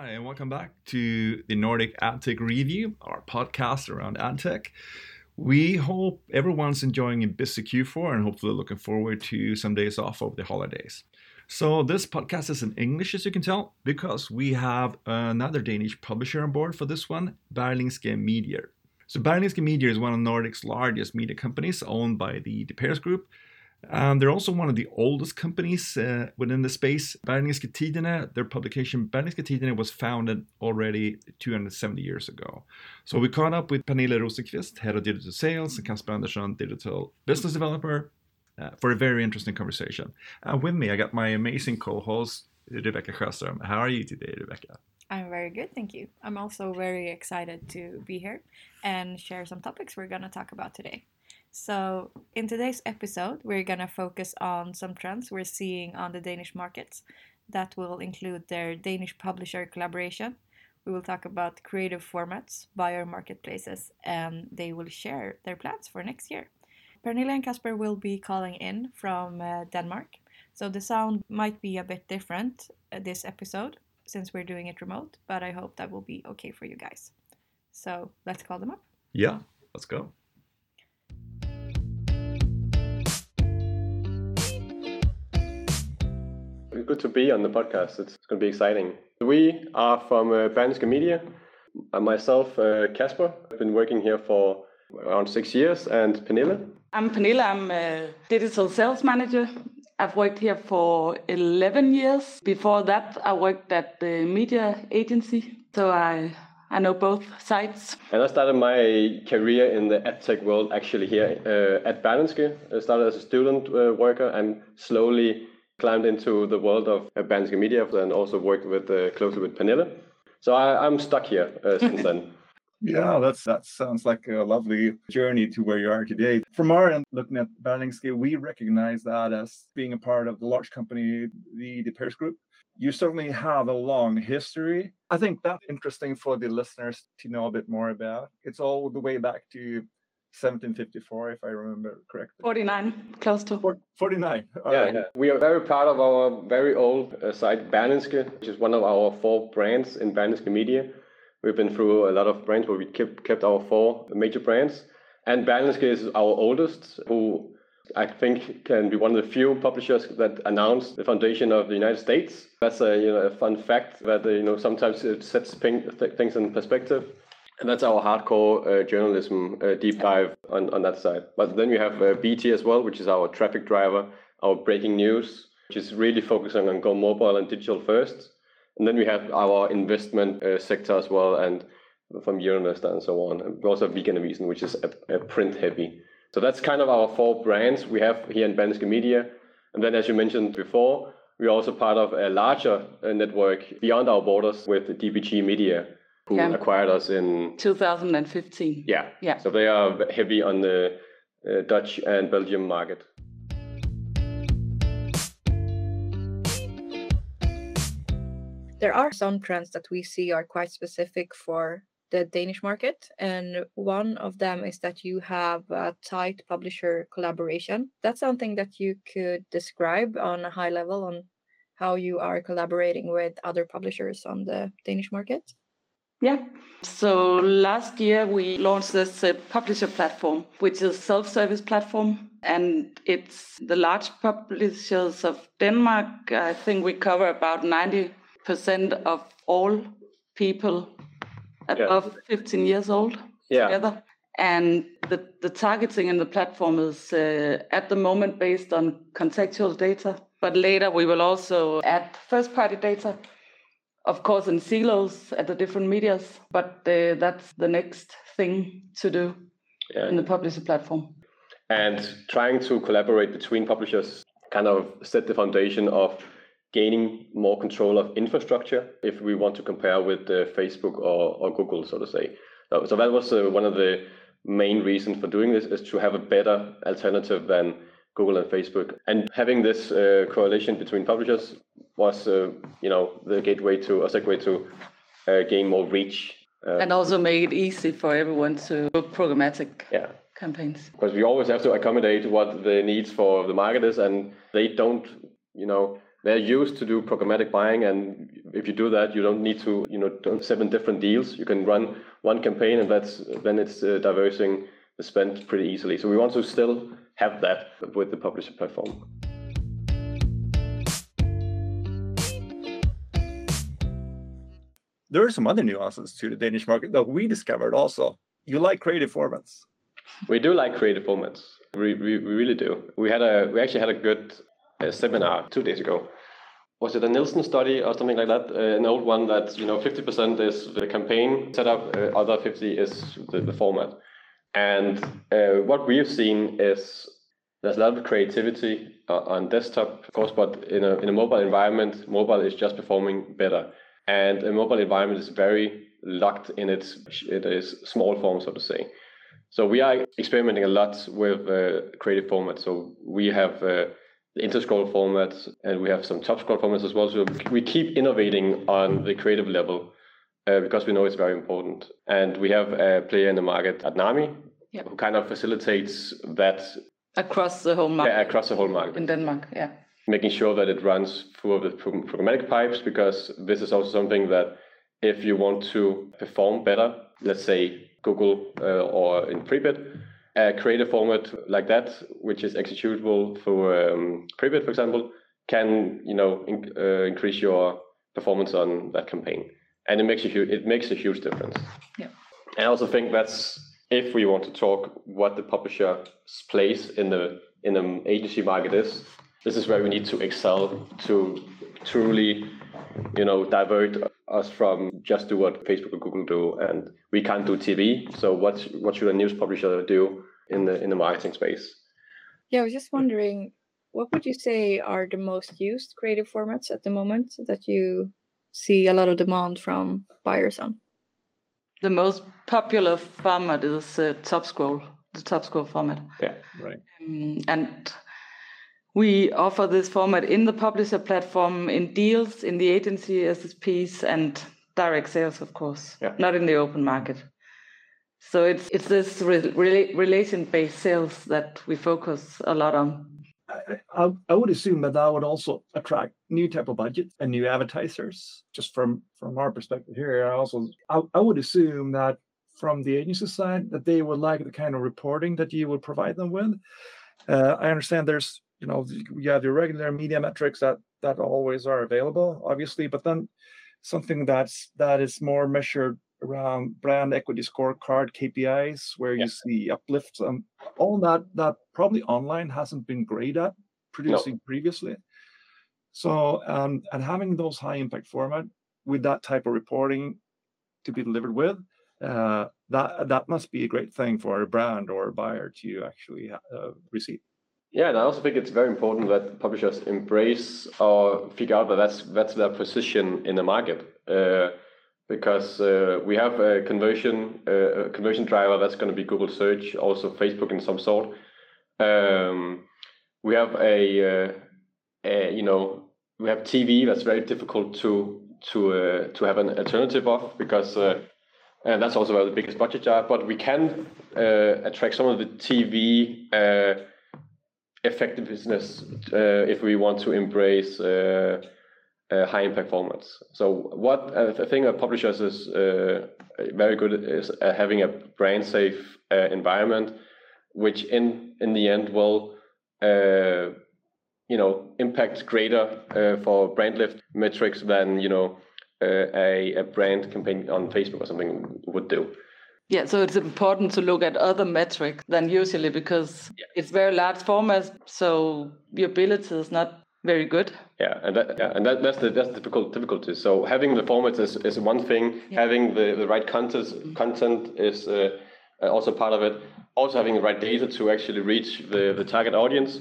Hi, and welcome back to the Nordic AdTech Review, our podcast around AdTech. We hope everyone's enjoying a busy Q4 and hopefully looking forward to some days off over the holidays. So, this podcast is in English, as you can tell, because we have another Danish publisher on board for this one, Berlingske Media. So, Berlingske Media is one of Nordic's largest media companies owned by the De Persgroep um, they're also one of the oldest companies uh, within the space. Berlingske their publication Berlingske was founded already 270 years ago. So we caught up with Pernille Rosenqvist, head of digital sales, and Kasper Andersson, digital business developer, uh, for a very interesting conversation. And uh, with me, I got my amazing co-host, Rebecca Sjöström. How are you today, Rebecca? I'm very good, thank you. I'm also very excited to be here and share some topics we're going to talk about today. So, in today's episode, we're gonna focus on some trends we're seeing on the Danish markets. That will include their Danish publisher collaboration. We will talk about creative formats, buyer marketplaces, and they will share their plans for next year. Pernille and Kasper will be calling in from uh, Denmark, so the sound might be a bit different uh, this episode since we're doing it remote, but I hope that will be okay for you guys. So let's call them up. Yeah, let's go. Good to be on the podcast. It's going to be exciting. We are from uh, Berlingske Media. I'm myself, uh, Kasper. I've been working here for around six years, and Pernille. I'm Pernille. I'm a digital sales manager. I've worked here for 11 years. Before that, I worked at the media agency. So I I know both sides. And I started my career in the tech world actually here uh, at Berlingske. I started as a student uh, worker and slowly climbed into the world of Berlingske Media and also worked with uh, closely with Pernille. So I, am stuck here uh, since then. Yeah, that's that sounds like a lovely journey to where you are today. From our end, looking at Berlingske, we recognize that as being a part of the large company, the De Persgroep. You certainly have a long history. I think that's interesting for the listeners to know a bit more about. It's all the way back to 1754, if I remember correctly. 49, close to. 49. Yeah, right. yeah, we are very proud of our very old uh, site, Berlingske, which is one of our four brands in Berlingske Media. We've been through a lot of brands, but we kept, kept our four major brands. And Berlingske is our oldest, who I think can be one of the few publishers that announced the foundation of the United States. That's a, you know, a fun fact that you know sometimes it sets things in perspective. And that's our hardcore uh, journalism uh, deep dive on, on that side. But then we have uh, BT as well, which is our traffic driver, our breaking news, which is really focusing on go mobile and digital first. And then we have our investment uh, sector as well, and from Euroinvestor and so on. And we also have Weekendavisen, which is a, a print heavy. So that's kind of our four brands we have here in Berlingske Media. And then, as you mentioned before, we're also part of a larger uh, network beyond our borders with DPG Media, who yeah. acquired us in 2015. Yeah. Yeah. So they are heavy on the uh, Dutch and Belgium market. There are some trends that we see are quite specific for the Danish market. And one of them is that you have a tight publisher collaboration. That's something that you could describe on a high level on how you are collaborating with other publishers on the Danish market. Yeah. So last year we launched this uh, publisher platform, which is a self-service platform, and it's the large publishers of Denmark. I think we cover about ninety percent of all people above yeah. fifteen years old yeah. together. And the, the targeting in the platform is uh, at the moment based on contextual data, but later we will also add first party data of course in silos at the different medias but uh, that's the next thing to do yeah. in the publisher platform and trying to collaborate between publishers kind of set the foundation of gaining more control of infrastructure if we want to compare with uh, facebook or, or google so to say so, so that was uh, one of the main reasons for doing this is to have a better alternative than Google and Facebook. And having this uh, coalition between publishers was, uh, you know, the gateway to a segue to uh, gain more reach. Uh, and also make it easy for everyone to book programmatic yeah. campaigns. Because we always have to accommodate what the needs for the market is, and they don't, you know, they're used to do programmatic buying, and if you do that, you don't need to, you know, seven different deals. You can run one campaign, and that's then it's uh, diversing the spend pretty easily. So we want to still have that with the publisher platform. There are some other nuances to the Danish market that we discovered also. You like creative formats. We do like creative formats. We, we, we really do. We had a we actually had a good uh, seminar two days ago. Was it a Nielsen study or something like that? Uh, an old one that you know fifty percent is the campaign setup, uh, other fifty is the, the format. And uh, what we have seen is there's a lot of creativity uh, on desktop, of course, but in a in a mobile environment, mobile is just performing better. And a mobile environment is very locked in its it is small form, so to say. So we are experimenting a lot with uh, creative formats. So we have uh, interscroll formats and we have some top scroll formats as well. So we keep innovating on the creative level uh, because we know it's very important. And we have a player in the market Adnami Yep. who kind of facilitates that across the whole market yeah, across the whole market in Denmark. Yeah. making sure that it runs through the programmatic pipes because this is also something that if you want to perform better, let's say Google uh, or in Prebid, create a format like that, which is executable for um, Prebid, for example, can you know in, uh, increase your performance on that campaign, and it makes a huge it makes a huge difference. Yeah. And I also think that's if we want to talk what the publisher's place in the in the agency market is, this is where we need to excel to truly, you know, divert us from just do what Facebook or Google do, and we can't do TV. So what what should a news publisher do in the in the marketing space? Yeah, I was just wondering, what would you say are the most used creative formats at the moment that you see a lot of demand from buyers on? The most popular format is uh, top scroll, the top scroll format. Yeah. Right. Um, and we offer this format in the publisher platform, in deals, in the agency SSPs, and direct sales, of course, Yeah. not in the open market. So it's it's this re- rela- relation-based sales that we focus a lot on. I, I, would assume that that would also attract new type of budgets and new advertisers. Just from from our perspective here, I also I, I would assume that from the agency side that they would like the kind of reporting that you would provide them with. Uh, I understand there's you know you have your regular media metrics that that always are available, obviously, but then something that's that is more measured around brand equity scorecard KPIs where you see uplifts and all that that probably online hasn't been great at producing previously. So um, and having those high impact format with that type of reporting to be delivered with, uh, that that must be a great thing for a brand or a buyer to actually uh, receive. Yeah, and I also think it's very important that publishers embrace or figure out that that's that's their position in the market. Uh, because uh, we have a conversion uh, a conversion driver that's going to be Google search, also Facebook in some sort. Um, we have a, uh, a, you know we have TV that's very difficult to to uh, to have an alternative of because uh, and that's also where the biggest budget are. But we can uh, attract some of the TV effectiveness if we want to embrace uh, high impact formats. So what uh, I think a publishers is uh, very good at is uh, having a brand safe uh, environment, which in in the end will uh, you know impact greater uh, for brand lift metrics than you know uh, a a brand campaign on Facebook or something would do. Yeah, so it's important to look at other metrics than usually because it's very large formats, so viewability is not very good. Yeah, and that, yeah, and that, that's the that's the difficult difficulty. So having the formats is, is one thing. Having the, the right content content is uh, also part of it. Also having the right data to actually reach the, the target audience.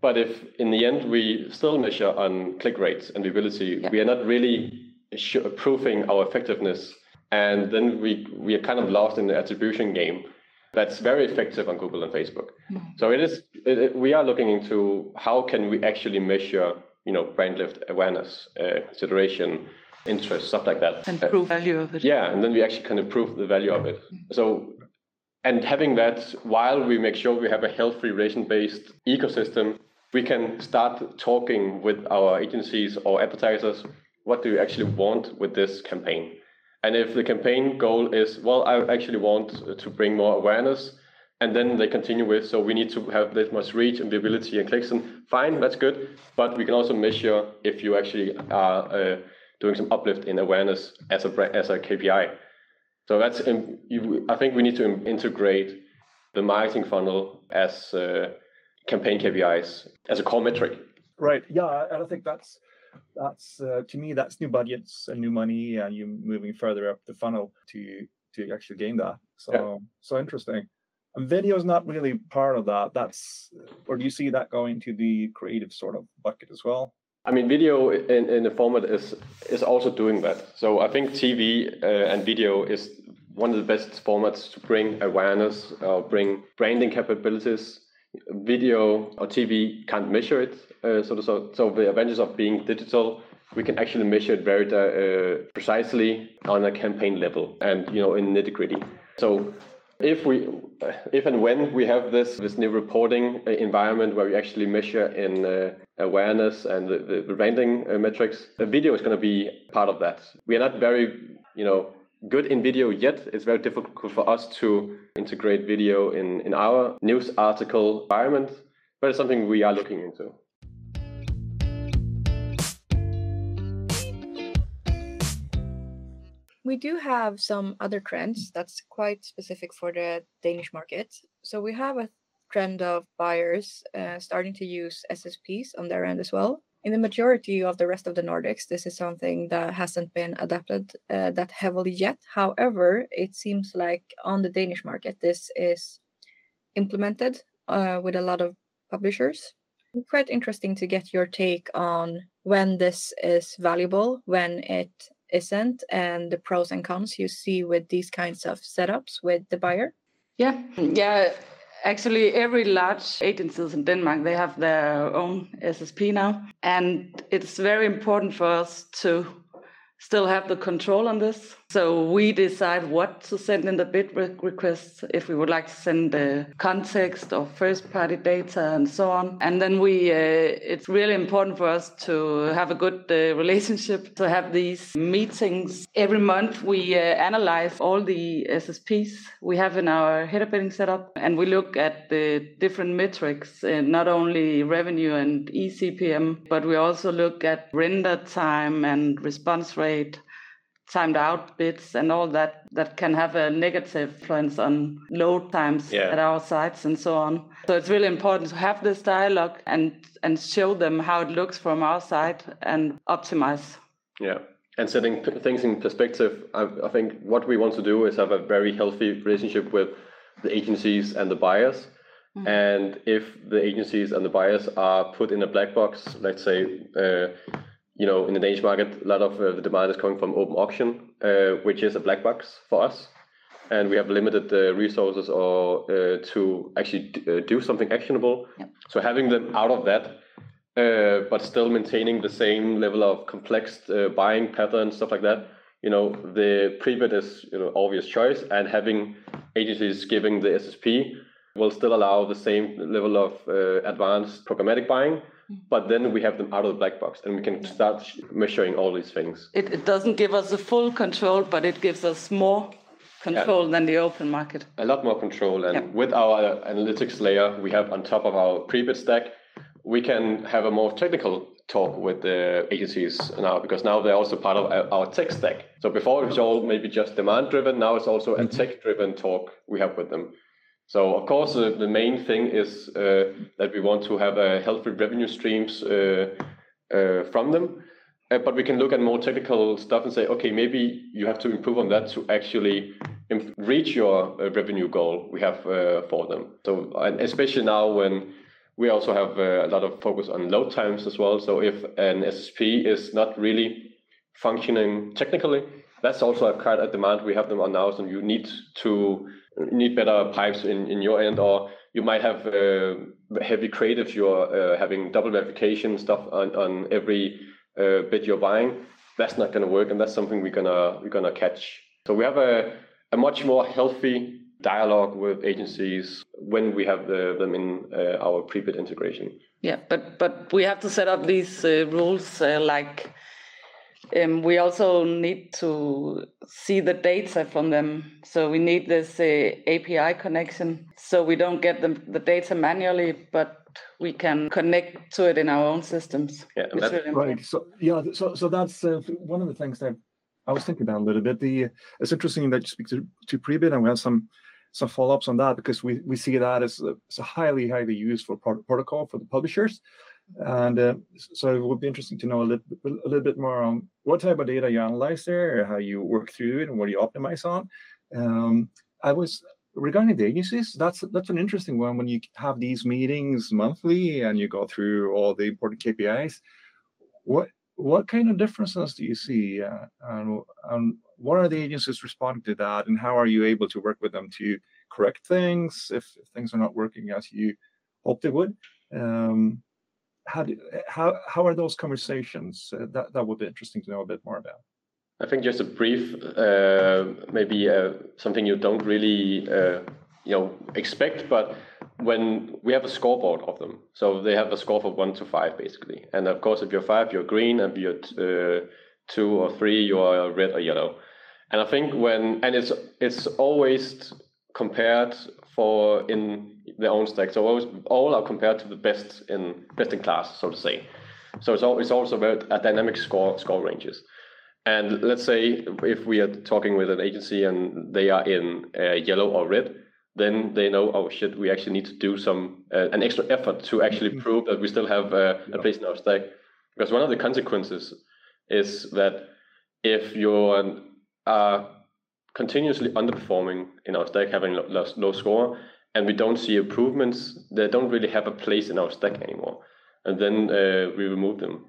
But if in the end we still measure on click rates and viewability, we are not really proving our effectiveness, and then we we are kind of lost in the attribution game. That's very effective on Google and Facebook. So it is. It, it- we are looking into how can we actually measure, you know, brand lift awareness, uh, consideration, interest, stuff like that. And Uh, prove value of it. yeah, and then we actually can improve the value of it. So, and having that while we make sure we have a healthy relation-based ecosystem we can start talking with our agencies or advertisers. What do you actually want with this campaign? And if the campaign goal is, well, I actually want to bring more awareness, and then they continue with, so we need to have this much reach and visibility and clicks, and fine, that's good. But we can also measure if you actually are uh, doing some uplift in awareness as a as a KPI. So that's you, I think we need to integrate the marketing funnel as uh, campaign KPIs as a core metric. Right. Yeah, and I think that's that's uh, to me that's new budgets and new money, and you moving further up the funnel to to actually gain that. So yeah. so interesting. And video is not really part of that. That's or do you see that going to the creative sort of bucket as well? I mean, video in, in the format is is also doing that. So I think TV uh, and video is one of the best formats to bring awareness or bring branding capabilities. Video or TV can't measure it. Uh, so, so, so the advantage of being digital, we can actually measure it very uh, precisely on a campaign level and you know in nitty gritty. So if we if and when we have this this new reporting uh, environment where we actually measure in uh, awareness and the, the branding uh, metrics the video is going to be part of that we are not very you know good in video yet it's very difficult for us to integrate video in in our news article environment but it's something we are looking into we do have some other trends that's quite specific for the Danish market. So we have a trend of buyers uh, starting to use SSPs on their end as well. In the majority of the rest of the Nordics, this is something that hasn't been adapted uh, that heavily yet. However, it seems like on the Danish market, this is implemented uh, with a lot of publishers. Quite interesting to get your take on when this is valuable, when it isn't and the pros and cons you see with these kinds of setups with the buyer yeah yeah actually every large agencies in denmark they have their own ssp now. And it's very important for us to still have the control on this. So we decide what to send in the bid re- request, if we would like to send the context or first party data and so on. And then we, uh, it's really important for us to have a good uh, relationship, to have these meetings. Every month we uh, analyze all the SSPs we have in our header bidding setup and we look at the different metrics, uh, not only revenue and eCPM, but we also look at render time and response rate timed out bids and all that that can have a negative influence on load times yeah. at our sites and so on. So it's really important to have this dialogue and and show them how it looks from our side and optimize. Yeah. And setting p- things in perspective, I, I think what we want to do is have a very healthy relationship with the agencies and the buyers. Mm-hmm. And if the agencies and the buyers are put in a black box, let's say uh, you know, in the Danish market, a lot of uh, the demand is coming from open auction, uh, which is a black box for us, and we have limited uh, resources or uh, to actually d- uh, do something actionable. Yep. So having them out of that, uh, but still maintaining the same level of complex buying patterns, stuff like that. You know, the pre-bid is you know obvious choice, and having agencies giving the SSP will still allow the same level of advanced programmatic buying Mm-hmm. but then we have them out of the black box and we can start measuring all these things. It, it doesn't give us a full control, but it gives us more control yeah. than the open market. A lot more control. And yeah. with our uh, analytics layer we have on top of our pre-bid stack, we can have a more technical talk with the agencies now because now they're also part of uh, our tech stack. So before it was all maybe just demand driven, now it's also a mm-hmm. tech driven talk we have with them. So of course, uh, the main thing is uh, that we want to have a healthy revenue streams uh, uh from them. Uh, but we can look at more technical stuff and say, okay, maybe you have to improve on that to actually reach your uh, revenue goal we have for them. So and especially now when we also have a lot of focus on load times as well. So if an SSP is not really functioning technically, that's also a quite a demand we have them on now. So you need to need better pipes in, in your end, or you might have uh, heavy creatives. You're uh, having double verification stuff on, on every uh, bit you're buying. That's not going to work, and that's something we're gonna we're gonna catch. So we have a, a much more healthy dialogue with agencies when we have the, them in uh, our pre-bid integration. Yeah, but but we have to set up these uh, rules uh, like um, we also need to see the data from them. So we need this uh, API connection so we don't get the, the data manually, but we can connect to it in our own systems. Yeah, It's really. Right. So yeah. So so that's uh, one of the things that I was thinking about a little bit. The it's interesting that you speak to to Prebid, and we have some some follow ups on that because we we see that as a, as a highly highly useful pro- protocol for the publishers. And uh, so it would be interesting to know a little, bit- a little bit more on what type of data you analyze there, how you work through it, and what you optimize on. Um, I was regarding the agencies. That's that's an interesting one when you have these meetings monthly and you go through all the important KPIs. What what kind of differences do you see, uh, and, and what are the agencies responding to that, and how are you able to work with them to correct things if, if things are not working as you hoped they would? Um, how do, how how are those conversations? Uh, that that would be interesting to know a bit more about. I think just a brief, uh, maybe uh, something you don't really, uh, you know, expect, but when we have a scoreboard of them, so they have a score from one to five basically, and of course if you're five, you're green, and if you're uh, two or three, you are red or yellow, and I think when and it's it's always compared for in their own stack, so always all are compared to the best in best in class, so to say. So it's all, it's also very a dynamic score score ranges. And let's say if we are talking with an agency and they are in uh, yellow or red, then they know, oh shit, we actually need to do some uh, an extra effort to actually Mhm. prove that we still have uh, Yeah. a place in our stack. Because one of the consequences is that if you're uh, continuously underperforming in our stack, having low, low, score, and we don't see improvements, they don't really have a place in our stack anymore. And then uh, we remove them.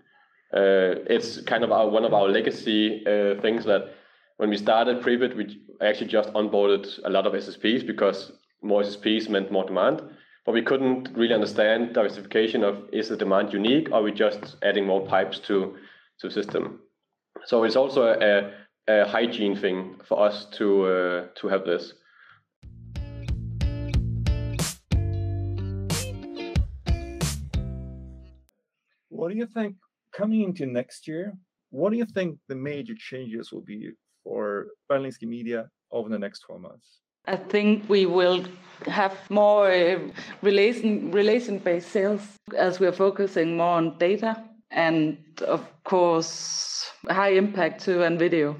Uh, it's kind of our, one of our legacy uh, things that when we started Prebid, we actually just onboarded a lot of SSPs because more SSPs meant more demand. But we couldn't really understand diversification of is the demand unique or are we just adding more pipes to to system. So it's also a, a hygiene thing for us to uh, to have this. What do you think coming into next year? What do you think the major changes will be for Berlingske Media over the next 12 months? I think we will have more uh, relation relation based sales as we are focusing more on data and of course high impact too and video.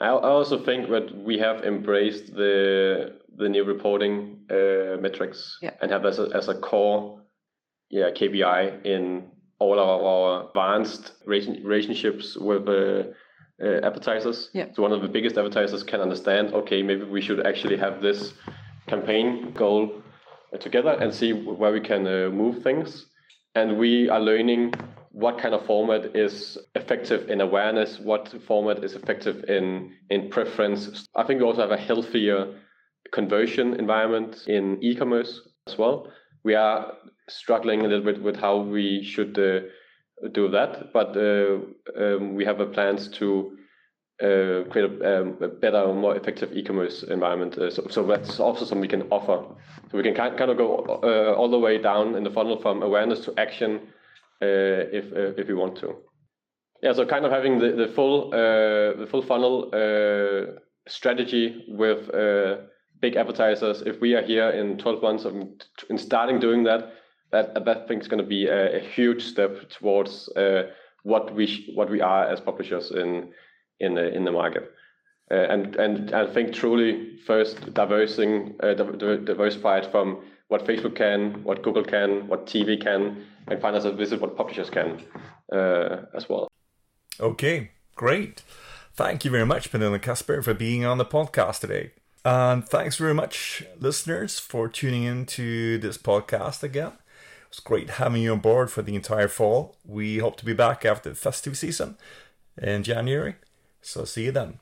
I also think that we have embraced the the new reporting uh, metrics Yeah. and have as a, as a core yeah KPI in all of our advanced relationships with uh, uh, advertisers. Yeah. So one of the biggest advertisers can understand. Okay, maybe we should actually have this campaign goal uh, together and see where we can uh, move things. And we are learning what kind of format is effective in awareness, what format is effective in in preference. I think we also have a healthier conversion environment in e-commerce as well. We are struggling a little bit with how we should uh, do that, but uh, um, we have a plans to uh, create a, um, a better, more effective e-commerce environment. Uh, so, so that's also something we can offer. So we can kind of go uh, all the way down in the funnel from awareness to action if uh, if we want to. Yeah, so kind of having the the full uh, the full funnel uh, strategy with uh, big advertisers. If we are here in 12 months of in starting doing that, that that thing is going to be a, a huge step towards uh, what we what we are as publishers in in the in the market. Uh, and and I think truly first diversing uh, div- div- diversified from what Facebook can, what Google can, what TV can, and find us a visit what publishers can uh, as well. Okay, great. Thank you very much, and Kasper, for being on the podcast today. And thanks very much, listeners, for tuning in to this podcast again. It was great having you on board for the entire fall. We hope to be back after the festive season in January. So see you then.